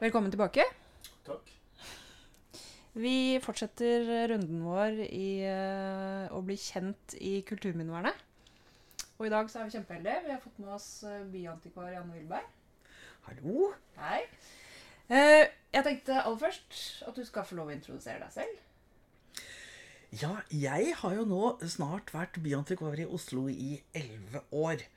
Velkommen tilbake. Takk. Vi fortsetter runden vår i uh, å bli kjent i kulturminnevernet. Og i dag så er vi kjempeheldige. Vi har fått med oss eh, byantikvar Janne Wilberg. Hallo? Hei. Uh, jeg tenkte aller først at du skal få lov å introdusere deg selv. Ja, jeg har jo nå snart vært byantikvar i Oslo i elleve år.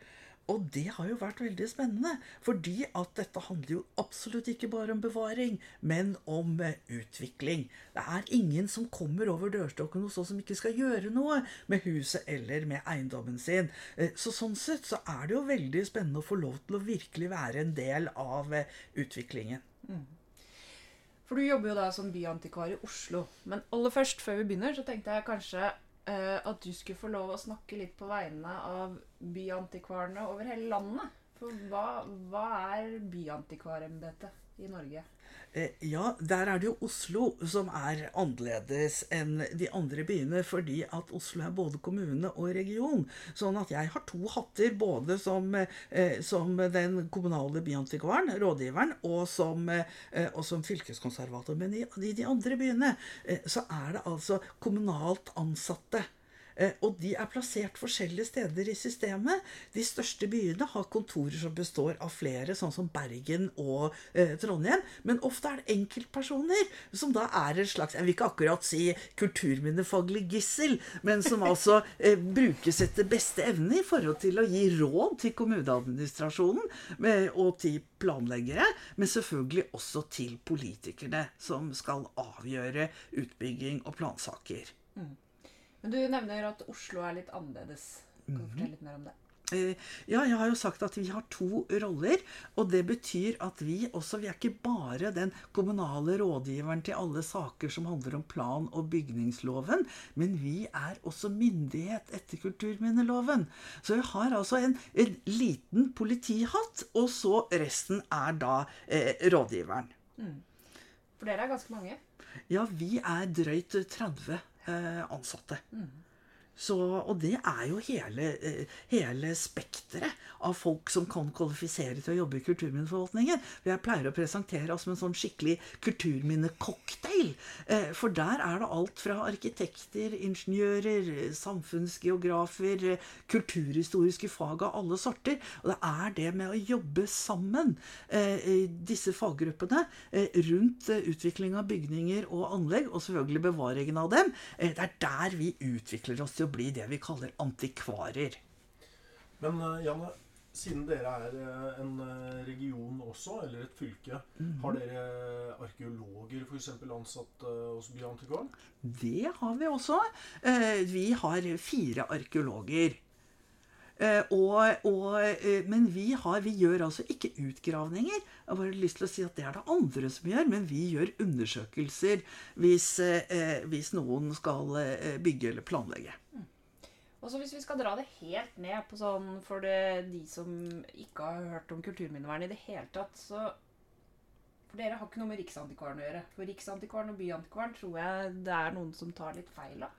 Og det har jo vært veldig spennende, fordi at dette handler jo absolutt ikke bare om bevaring, men om eh, utvikling. Det er ingen som kommer over dørstokken hos oss som ikke skal gjøre noe med huset eller med eiendommen sin. Eh, Så sånn sett så er det jo veldig spennende å få lov til å virkelig være en del av utviklingen. utviklingen. For du jobber jo da som byantikvar i Oslo. Men aller først, før vi begynner, så tenkte jeg kanskje eh, at du skulle få lov å snakke litt på vegne av byantikvarene over hele landet. For hva, hva er byantikvarembetet i Norge? Eh, Ja, der er det jo Oslo som er annerledes enn de andre byene, fordi at Oslo er både kommune og region. Sånn at jeg har to hatter, både som, eh, som den kommunale byantikvaren, rådgiveren, og som, eh, og som fylkeskonservator. Men i, i de andre byene eh, så er det altså kommunalt ansatte. Eh, Og de er plassert forskjellige steder i systemet. De største byene har kontorer som består av flere, sånn som Bergen og eh, Trondheim. Men ofte er det enkeltpersoner som da er et slags Jeg vil ikke akkurat si kulturminnefaglig gissel, men som altså eh, brukes etter beste evne i forhold til å gi råd til kommuneadministrasjonen med, og til planleggere, men selvfølgelig også til politikerne, som skal avgjøre utbygging og plansaker. Men du nevner at Oslo er litt annerledes. Kan du fortelle litt mer om det? Eh, Ja, jeg har jo sagt at vi har to roller, og det betyr at vi også Vi er ikke bare den kommunale rådgiveren til alle saker som handler om plan- og bygningsloven, men vi er også myndighet etter kulturminneloven. Så vi har altså en, en liten politihatt, og så resten er da eh, rådgiveren. For dere er ganske mange. Ja, vi er drøyt 30 eh, ansatte. Så, og det er jo hele, eh, hele spekteret av folk som kan kvalifisere til å jobbe i kulturminneforvaltningen. For Jeg pleier å presentere oss som en sånn skikkelig kulturminnecocktail. Eh, for der er det alt fra arkitekter, ingeniører, samfunnsgeografer, kulturhistoriske fag av alle sorter. Og det er det med å jobbe sammen, eh, disse faggruppene, rundt utvikling av bygninger og anlegg, og selvfølgelig bevaringen av dem, det er der vi utvikler oss til å bli det vi kaller antikvarer. Men eh, Janne, siden dere er eh, en eh, region også, eller et fylke, har dere arkeologer f.eks. ansatt hos Byantikvaren? Det har vi også. Vi har fire arkeologer. Eh, og, og, eh, men vi, har, vi gjør altså ikke utgravninger. Jeg har bare lyst til å si at det er det andre som gjør, men vi gjør undersøkelser hvis, eh, hvis noen skal bygge eller planlegge. Og så Hvis vi skal dra det helt ned på sånn for det, de som ikke har hørt om kulturminnevern i det hele tatt, så For dere har ikke noe med Riksantikvaren å gjøre. For Riksantikvaren og Byantikvaren tror jeg det er noen som tar litt feil av.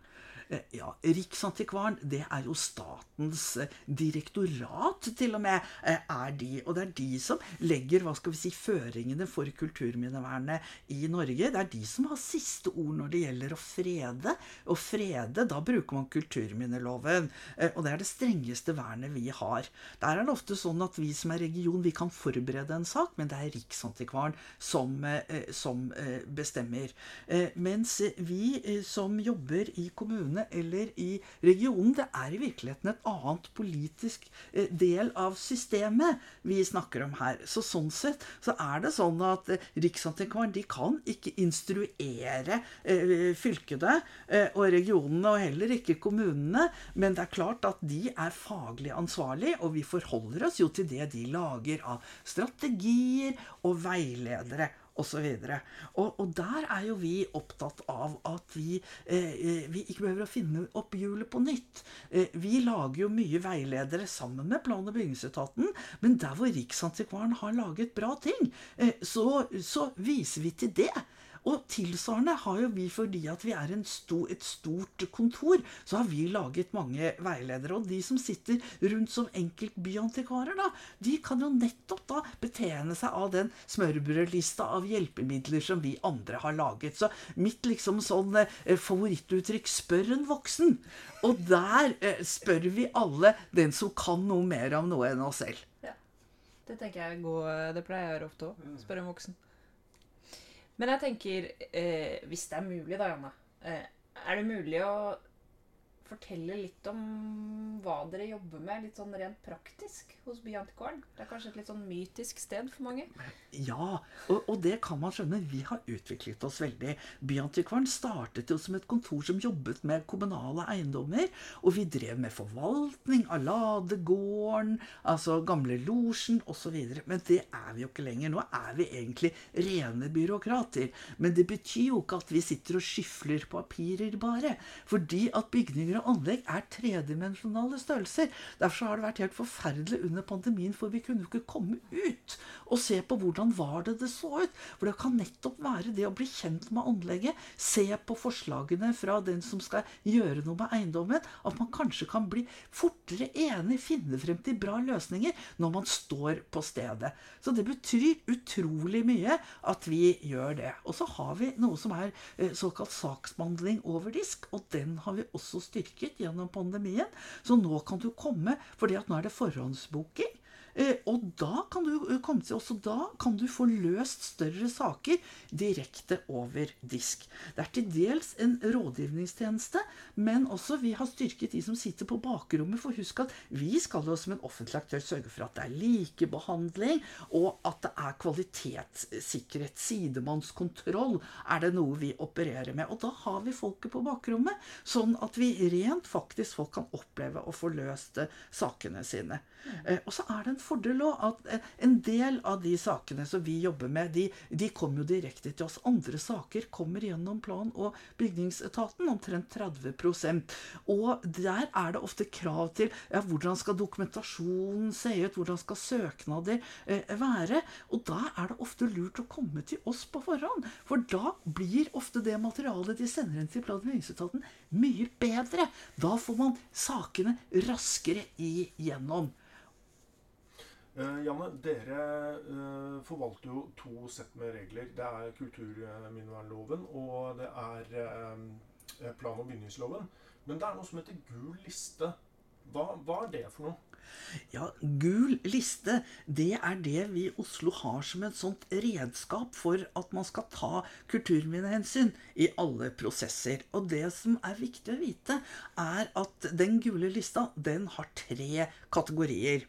Eh, Ja, Riksantikvaren, det er jo statens eh, direktorat, til og med, eh, er de. Og det er de som legger hva skal vi si, føringene for kulturminnevernet i Norge. Det er de som har siste ord når det gjelder å frede. Og frede, da bruker man kulturminneloven. Og det er det strengeste vernet vi har. Der er det ofte sånn at vi som er region, vi kan forberede en sak, men det er Riksantikvaren som, som bestemmer. Mens vi som jobber i kommune eller i regionen, det er i virkeligheten et annet politisk eh, del av systemet vi snakker om her. Så sånn sett så er det sånn at eh, Riksantikvaren de kan ikke instruere eh, fylkene og regionene, og heller ikke kommunene, men det er klart at de er faglig ansvarlig, og vi forholder oss jo til det de lager av strategier og veiledere osv. Og, og der er jo vi opptatt av at vi, eh, eh, vi ikke behøver å finne opp hjulet på nytt. Eh, vi lager jo mye veiledere sammen med plan- og bygningsetaten, men der hvor Riksantikvaren har laget bra ting, eh, så, så viser vi til det. Og tilsvarende har jo vi, fordi at vi er en sto, et stort kontor, så har vi laget mange veiledere. Og de som sitter rundt som enkeltbyantikvarer, da, de kan jo nettopp da betjene seg av den smørbrødlista av hjelpemidler som vi andre har laget. Så mitt liksom sånn eh, favorittuttrykk 'spør en voksen'. Og der eh, spør vi alle den som kan noe mer om noe enn oss selv. Det tenker jeg er god, det pleier jeg å gjøre ofte òg. Spørre en voksen. Men jeg tenker, eh, hvis det er mulig da, Janne eh, Er det mulig å fortelle litt om hva dere jobber med, litt sånn rent praktisk hos Byantikvaren? Det er kanskje et litt sånn mytisk sted for mange? Ja, og, og det kan man skjønne. Vi har utviklet oss veldig. Byantikvaren startet jo som et kontor som jobbet med kommunale eiendommer. Og vi drev med forvaltning av ladegården, altså gamle losjen osv. Men det er vi jo ikke lenger. Nå er vi egentlig rene byråkrater. Men det betyr jo ikke at vi sitter og skyfler papirer bare. Fordi at bygninger og anlegg er tredimensjonale størrelser. Derfor har det vært helt forferdelig under pandemien, for vi kunne jo ikke komme ut og se på hvordan var det det så ut. For det kan nettopp være det å bli kjent med anlegget, se på forslagene fra den som skal gjøre noe med eiendommen, at man kanskje kan bli fortere enig, finne frem til bra løsninger når man står på stedet. Så det betyr utrolig mye at vi gjør det. Og så har vi noe som er eh, såkalt saksbehandling over disk, og den har vi også styrket gjennom pandemien. Så nå kan du komme, fordi at nå er det forhåndsboking. Eh, og da kan du eh, komme til, også da kan du få løst større saker direkte over disk. Det er til dels en rådgivningstjeneste, men også vi har styrket de som sitter på bakrommet. For husk at vi skal jo som en offentlig aktør sørge for at det er likebehandling, og at det er kvalitetssikkerhet. Sidemannskontroll er det noe vi opererer med. Og da har vi folket på bakrommet, sånn at vi rent faktisk folk kan oppleve å få løst eh, sakene sine. Eh, og så er det en fordel òg at eh, en del av de sakene som vi jobber med, de, de kommer jo direkte til oss. Andre saker kommer gjennom plan- og bygningsetaten, omtrent 30% Og der er det ofte krav til ja, hvordan skal dokumentasjonen se ut, hvordan skal søknader eh, være. Og da er det ofte lurt å komme til oss på forhånd. For da blir ofte det materialet de sender inn til plan- og bygningsetaten, mye bedre. Da får man sakene raskere igjennom. Eh, Janne, dere uh, forvalter jo to sett med regler. Det er kulturminnevernloven og det er uh, plan- og bygningsloven. Men det er noe som heter gul liste. Hva, hva er det for noe? Ja, gul liste, det er det vi i Oslo har som et sånt redskap for at man skal ta kulturminnehensyn i alle prosesser. Og det som er viktig å vite, er at den gule lista, den har tre kategorier.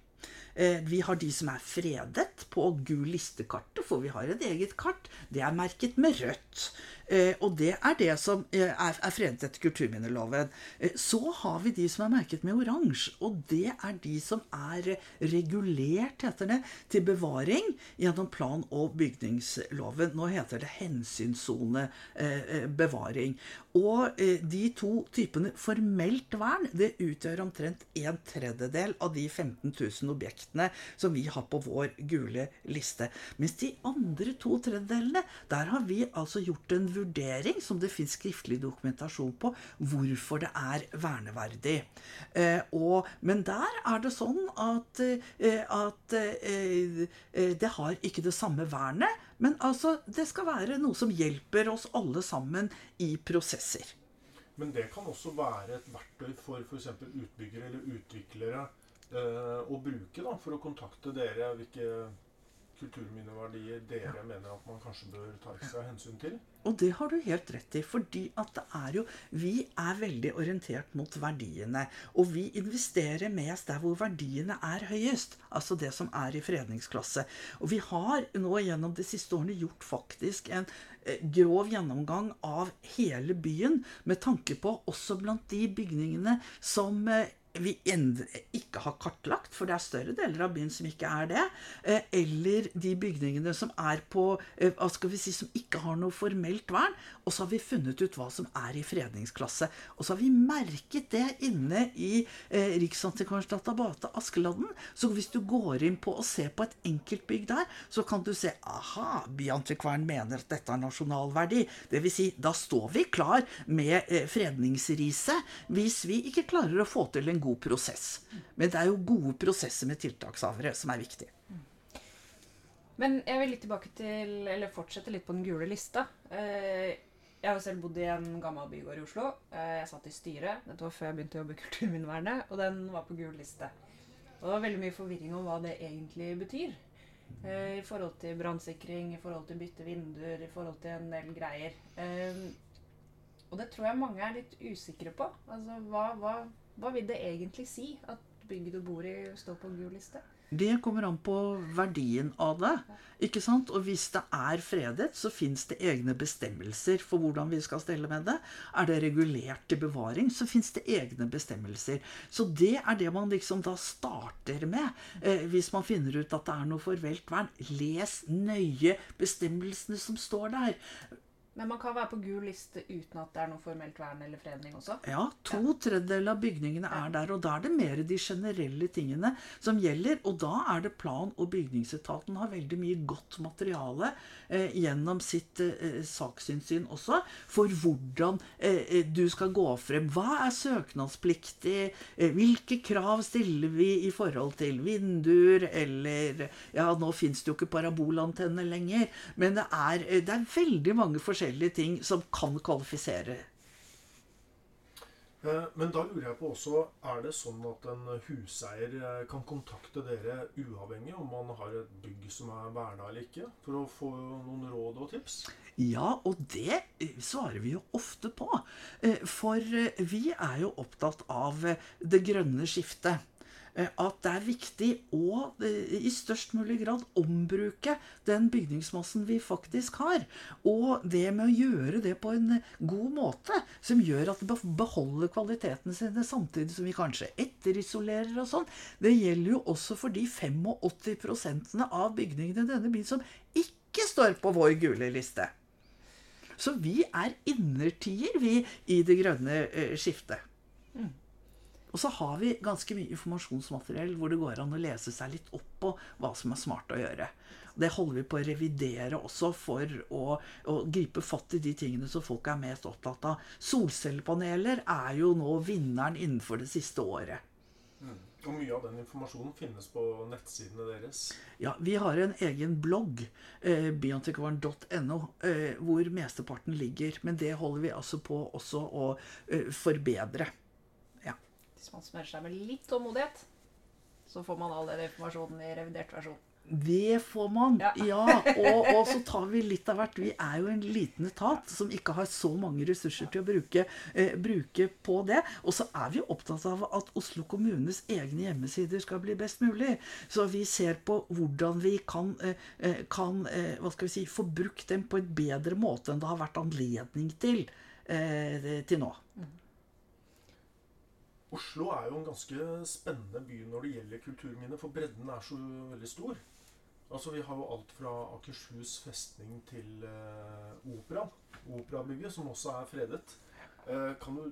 Eh, vi har de som er fredet på gul listekartet, for vi har et eget kart. Det er merket med rødt. Eh, og det er det som eh, er fredet etter kulturminneloven. Så har vi de som er merket med oransje. Og det er de som er regulert, heter det, til bevaring gjennom plan- og bygningsloven. Nå heter det hensynssonebevaring. Og de to typene formelt vern, det utgjør omtrent en tredjedel av de 15 000 objektene som vi har på vår gule liste. Mens de andre to tredjedelene, der har vi altså gjort en vurdering, som det fins skriftlig dokumentasjon på, hvorfor det er verneverdig. Eh, og, men der er det sånn at, eh, at eh, det har ikke det samme vernet. Men altså, det skal være noe som hjelper oss alle sammen i prosesser. Men det kan også være et verktøy for f.eks. utbyggere eller utviklere eh, å bruke da, for å kontakte dere hvilke kulturminneverdier dere mener at man kanskje bør ta ekstra hensyn til? Og det har du helt rett i, fordi at det er jo Vi er veldig orientert mot verdiene. Og vi investerer mest der hvor verdiene er høyest. Altså det som er i fredningsklasse. Og vi har nå gjennom de siste årene gjort faktisk en eh, grov gjennomgang av hele byen med tanke på også blant de bygningene som eh, vi ikke har kartlagt, for det er større deler av byen som ikke er det, eh, eller de bygningene som er på eh, hva skal vi si, som ikke har noe formelt vern, og så har vi funnet ut hva som er i fredningsklasse. Og så har vi merket det inne i eh, Riksantikvarens database Askeladden. Så hvis du går inn på og ser på et enkeltbygg der, så kan du se aha, Byantikvaren mener at dette har nasjonalverdi. Vil si, da står vi klar med eh, fredningsriset hvis vi ikke klarer å få til en god prosess. Men det er jo gode prosesser med tiltakshavere som er viktig. Men jeg vil litt tilbake til, eller fortsette litt på den gule lista. Eh, Jeg har selv bodd i en gammel bygård i Oslo. Eh, Jeg satt i styret. Dette var før jeg begynte å jobbe i Kulturminnevernet, og den var på gul liste. Og det var veldig mye forvirring om hva det egentlig betyr. Eh, I forhold til brannsikring, i forhold til bytte vinduer, i forhold til en del greier. Og det tror jeg mange er litt usikre på. Altså, hva, hva, hva vil det egentlig si at bygget du bor i, står på gul liste? Det kommer an på verdien av det. ikke sant? Og hvis det er fredet, så fins det egne bestemmelser for hvordan vi skal stelle med det. Er det regulert til bevaring, så fins det egne bestemmelser. Så det er det man liksom da starter med. Eh, hvis man finner ut at det er noe formelt vern, les nøye bestemmelsene som står der. Men man kan være på gul liste uten at det er noe formelt vern eller fredning også? Ja, to tredjedeler av bygningene er der, og da er det mer de generelle tingene som gjelder. Og da er det plan- og bygningsetaten har veldig mye godt materiale eh, gjennom sitt eh, saksinnsyn også, for hvordan eh, du skal gå frem. Hva er søknadspliktig? Eh, hvilke krav stiller vi i forhold til vinduer, eller Ja, nå fins det jo ikke parabolantenner lenger, men det er, eh, det er veldig mange forskjellige ting som kan kvalifisere. Eh, Men da lurer jeg på også, er det sånn at en huseier eh, kan kontakte dere uavhengig om man har et bygg som er verna eller ikke, for å få noen råd og tips? Ja, og det svarer vi jo ofte på. Eh, For vi er jo opptatt av det grønne skiftet. Eh, At det er viktig å eh, i størst mulig grad ombruke den bygningsmassen vi faktisk har. Og det med å gjøre det på en eh, god måte, som gjør at det beholder kvalitetene sine samtidig som vi kanskje etterisolerer og sånn, det gjelder jo også for de 85% av bygningene i denne byen som ikke står på vår gule liste. Så vi er innertier, vi, i det grønne skiftet. skiftet. Og så har vi ganske mye informasjonsmateriell hvor det går an å lese seg litt opp på hva som er smart å gjøre. Det holder vi på å revidere også for å, å gripe fatt i de tingene som folk er mest opptatt av. Solcellepaneler er jo nå vinneren innenfor det siste året. Og mye av den informasjonen finnes på nettsidene deres. Ja, vi har en egen blogg, eh, byantikvaren.no, eh, hvor mesteparten ligger. Men det holder vi altså på også å eh, forbedre. Hvis man smører seg med litt tålmodighet, så får man all den informasjonen i revidert versjon. Det får man, Ja. ja. og, og så tar vi litt av hvert. Vi er jo en liten etat som ikke har så mange ressurser til å bruke, eh, bruke på det. Og så er vi opptatt av at Oslo kommunes egne hjemmesider skal bli best mulig. Så vi ser på hvordan vi kan, eh, eh, kan eh, hva skal vi si, få brukt dem på en bedre måte enn det har vært anledning til eh, til nå. Oslo er jo en ganske spennende by når det gjelder kulturminner, for bredden er så veldig stor. Altså Vi har jo alt fra Akershus festning til eh, opera. Operabygget, som også er fredet. Eh, kan, du,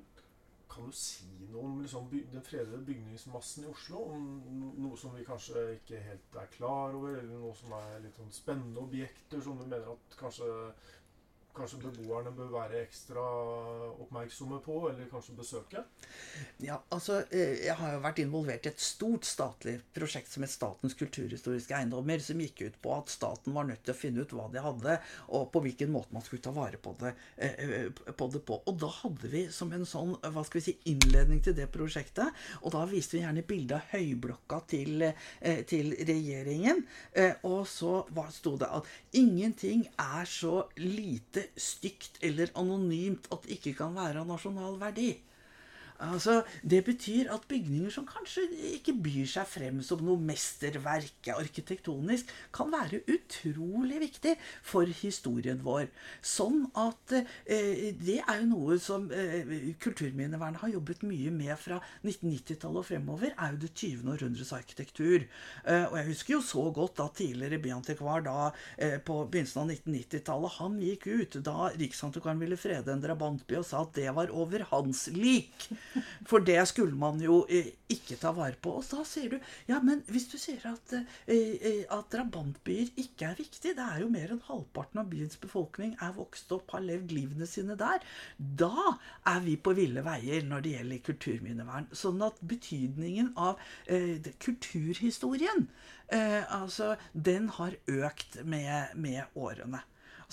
kan du si noe om liksom, den fredede bygningsmassen i Oslo? Om noe som vi kanskje ikke helt er klar over, eller noe som er litt sånn spennende objekter som du mener at kanskje Kanskje beboerne bør være ekstra oppmerksomme på, eller kanskje besøke? Ja, altså, eh, Jeg har jo vært involvert i et stort statlig prosjekt som het Statens kulturhistoriske eiendommer, som gikk ut på at staten var nødt til å finne ut hva de hadde, og på hvilken måte man skulle ta vare på det, eh, eh, på, det på. Og da hadde vi som en sånn hva skal vi si, innledning til det prosjektet, og da viste vi gjerne bilde av høyblokka til, til regjeringen. Og så sto det at ingenting er så lite stygt eller anonymt at det ikke kan være av nasjonal verdi. Altså, Det betyr at bygninger som kanskje ikke byr seg frem som noe mesterverk arkitektonisk, kan være utrolig viktig for historien vår. Sånn at eh, Det er jo noe som eh, Kulturminnevernet har jobbet mye med fra 1990-tallet og fremover, er jo det 20. århundres arkitektur. Eh, og jeg husker jo så godt da tidligere byantikvar da eh, på begynnelsen av 1990-tallet han gikk ut da Riksantikvaren ville frede en drabantby og sa at det var over hans lik. For det skulle man jo eh, ikke ta vare på. Og da sier du ja, men hvis du sier at, eh, eh, at drabantbyer ikke er viktig, det er jo mer enn halvparten av byens befolkning er vokst opp, har levd livene sine der, da er vi på ville veier når det gjelder kulturminnevern. Sånn at betydningen av eh, kulturhistorien, eh, altså, den har økt med, med årene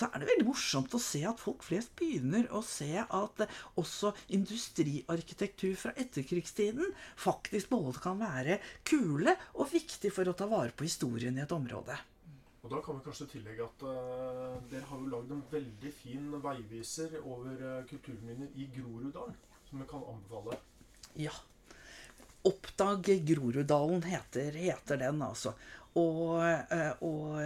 så er det veldig morsomt å se at folk flest begynner å se at også industriarkitektur fra etterkrigstiden faktisk både kan være kule og viktig for å ta vare på historien i et område. Og Da kan vi kanskje tillegge at uh, dere har jo lagd en veldig fin veiviser over uh, kulturminner i Groruddalen, som vi kan anbefale. Ja. Oppdag Groruddalen heter, heter den, altså. Og, eh, og,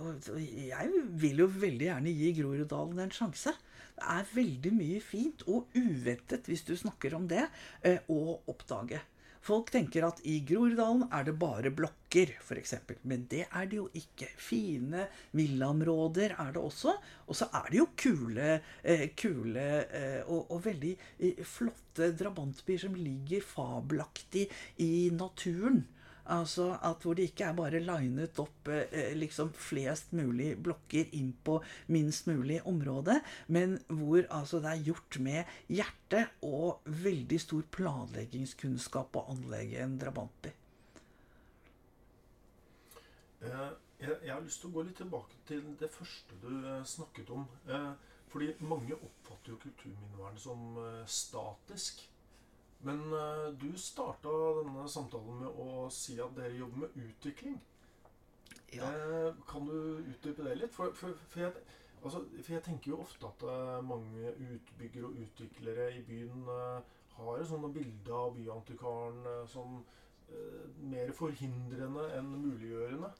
og, jeg vil jo veldig gjerne gi Groruddalen en sjanse. Det er veldig mye fint og uventet, hvis du snakker om det, eh, å oppdage. Folk tenker at i Groruddalen er det bare blokker, f.eks. Men det er det jo ikke. Fine villaområder er det også. Og så er det jo kule, eh, kule og, og, veldig flotte drabantbyer som ligger fabelaktig i naturen. Altså at Hvor det ikke er bare linet opp eh, liksom flest mulig blokker inn på minst mulig område, men hvor altså det er gjort med hjerte og veldig stor planleggingskunnskap å anlegge en drabantby. Eh, jeg, har lyst til å gå litt tilbake til det første du eh, snakket om. Fordi mange oppfatter jo kulturminnevernet som statisk. Men uh, du starta denne samtalen med å si at dere jobber med utvikling. Ja. Uh, kan du utdype det litt? For, for, for, jeg, altså, for, jeg, tenker jo ofte at uh, mange utbyggere og utviklere i byen har et sånt bilde av byantikvaren som Eh, mer forhindrende enn muliggjørende?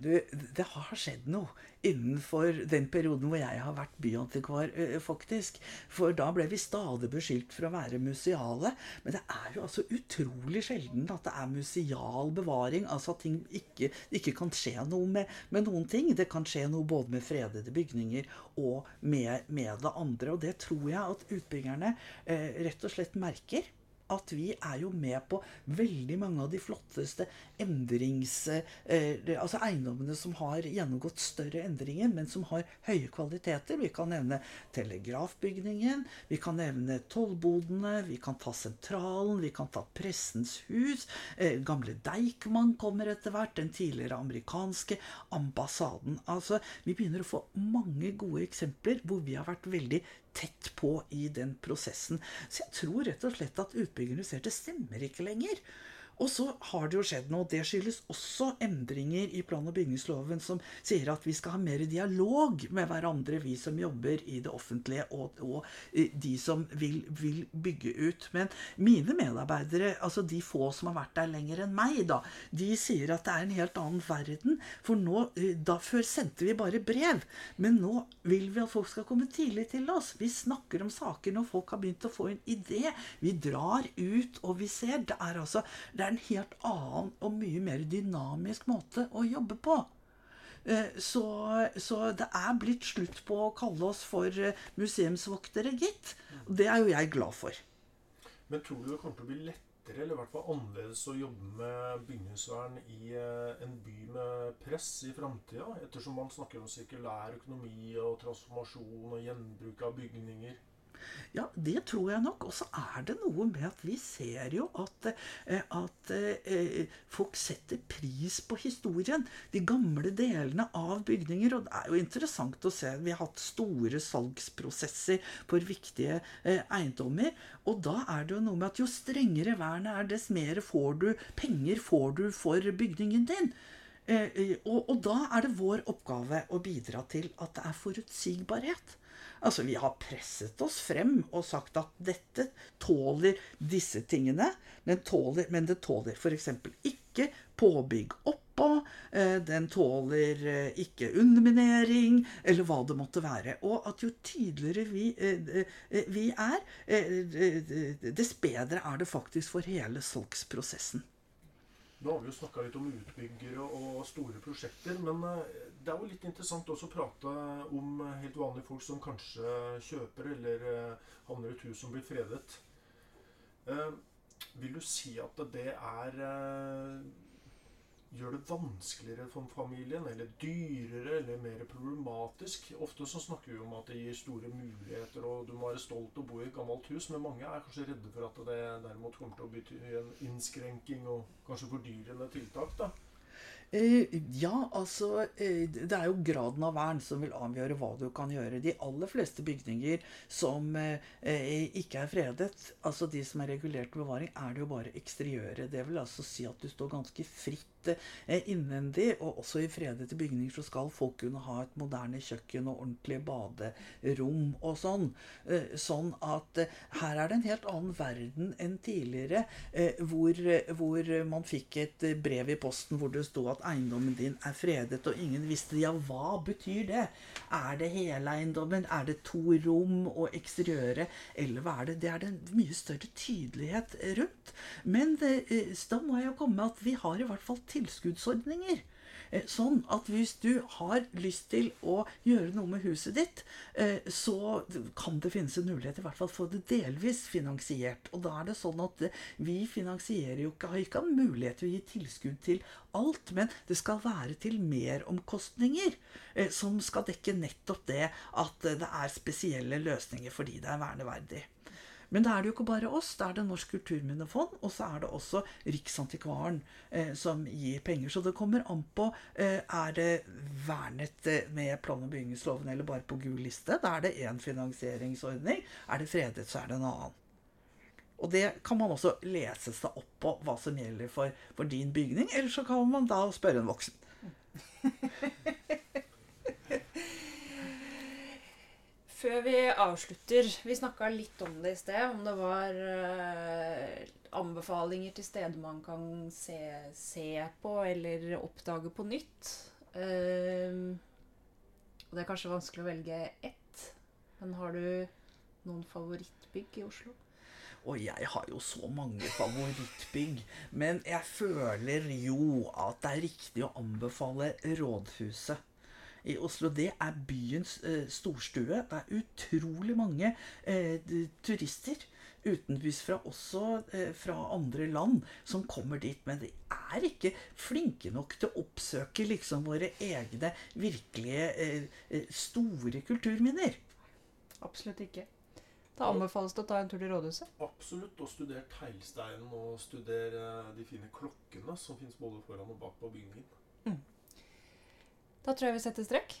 Du, det har skjedd noe innenfor den perioden hvor jeg har vært byantikvar, eh, faktisk. For da ble vi stadig beskyldt for å være museale. Men det er jo altså utrolig sjelden at det er museal bevaring. Altså at ting ikke, ikke kan skje noe med, med, noen ting. Det kan skje noe både med fredede bygninger og med, med det andre. Og det tror jeg at utbyggerne eh, rett og slett merker at vi er jo med på veldig mange av de flotteste endrings... Eh, altså eiendommene som har gjennomgått større endringer, men som har høye kvaliteter. Vi kan nevne Telegrafbygningen, vi kan nevne tollbodene, vi kan ta Sentralen, vi kan ta Pressens hus. Eh, gamle Deichman kommer etter hvert, den tidligere amerikanske ambassaden. Altså, vi begynner å få mange gode eksempler hvor vi har vært veldig tett på i den prosessen. Så jeg tror rett og slett at utbyggerne ser det stemmer ikke lenger. Og så har det jo skjedd noe. Det skyldes også endringer i plan- og bygningsloven som sier at vi skal ha mer dialog med hverandre, vi som jobber i det offentlige, og, og eh, de som vil, vil, bygge ut. Men mine medarbeidere, altså de få som har vært der lenger enn meg, da, de sier at det er en helt annen verden. For nå, eh, da Før sendte vi bare brev, men nå vil vi at folk skal komme tidlig til oss. Vi snakker om saker når folk har begynt å få en idé. Vi drar ut, og vi ser. Det er altså det er en helt annen og mye mer dynamisk måte å jobbe på. Eh, så, så, det er blitt slutt på å kalle oss for eh, museumsvoktere, gitt. Det er jo jeg glad for. Men tror du det kommer til å bli lettere, eller i hvert fall annerledes, å jobbe med bygningsvern i eh, en by med press i framtida? Ettersom man snakker om sirkulær økonomi og transformasjon og gjenbruk av bygninger. Ja, det tror jeg nok. Og så er det noe med at vi ser jo at, eh, at eh, folk setter pris på historien. De gamle delene av bygninger. Og det er jo interessant å se. Vi har hatt store salgsprosesser for viktige eh, eiendommer. Og da er det jo noe med at jo strengere vernet er, dess mer får du, penger får du for bygningen din. Og, og da er det vår oppgave å bidra til at det er forutsigbarhet. Altså, vi har presset oss frem og sagt at dette tåler disse tingene, men, tåler, men det tåler f.eks. ikke påbygg oppå, eh, den tåler eh, ikke underminering, eller hva det måtte være. Og at jo tydeligere vi, eh, vi er, dess bedre er det faktisk for hele salgsprosessen. Nå har vi jo snakka litt om utbyggere og store prosjekter, men det er jo litt interessant også å prate om helt vanlige folk som kanskje kjøper eller havner i et hus som blir fredet. Vil du si at det er gjør det vanskeligere for familien, eller dyrere, eller mer problematisk. Ofte så snakker vi om at det gir store muligheter, og du må være stolt å bo i et gammelt hus, men mange er kanskje redde for at det derimot kommer til å bety en innskrenking og kanskje fordyrende tiltak. da. Eh, ja, altså eh, Det er jo graden av vern som vil avgjøre hva du kan gjøre. De aller fleste bygninger som eh, ikke er fredet, altså de som er regulert bevaring, er det jo bare eksteriøret. Det vil altså si at du står ganske fritt innvendig, og også i fredete bygninger så skal folk kunne ha et moderne kjøkken og ordentlige baderom og sånn. Sånn at her er det en helt annen verden enn tidligere, hvor, hvor man fikk et brev i posten hvor det sto at eiendommen din er fredet, og ingen visste ja, hva betyr det? Er det hele eiendommen? Er det to rom og eksteriøret? Eller hva er det? Det er det mye større tydelighet rundt. Men det, eh, da må jeg jo komme med at vi har i hvert fall tilskuddsordninger. Eh, sånn at hvis du har lyst til å gjøre noe med huset ditt, eh, så kan det finnes en mulighet i hvert fall for det delvis finansiert. Og da er det sånn at eh, vi finansierer jo ikke, har ikke mulighet til å gi tilskudd til alt, men det skal være til meromkostninger som skal dekke nettopp det at det er spesielle løsninger fordi det er verneverdig. Men da er det jo ikke bare oss. Da er det Norsk kulturminnefond, og så er det også Riksantikvaren eh, som gir penger. Så det kommer an på eh, er det vernet eh, med plan- og bygningsloven eller bare på gul liste. Da er det én finansieringsordning. Er det fredet, så er det en annen. Og det kan man også lese seg opp på hva som gjelder for, for din bygning. Eller så kan man da spørre en voksen. Før vi avslutter Vi snakka litt om det i sted, om det var uh, anbefalinger til steder man kan se, se, på eller oppdage på nytt. Uh, det er kanskje vanskelig å velge ett, men har du noen favorittbygg i Oslo? Og jeg har jo så mange favorittbygg. Men jeg føler jo at det er riktig å anbefale Rådhuset i Oslo, det er byens eh, storstue. Det er utrolig mange eh, turister utenbys fra, også eh, fra andre land, som kommer dit. Men de er ikke flinke nok til å oppsøke liksom våre egne virkelige eh, eh, store kulturminner. Absolutt ikke. Da anbefales det å ta en tur til rådhuset. Absolutt. Og studere teglsteinen og studere eh, de fine klokkene som fins både foran og bak på bygningen. Mm. Da tror jeg vi setter strekk.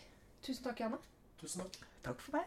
Tusen takk, Janne. Tusen takk. Takk for meg.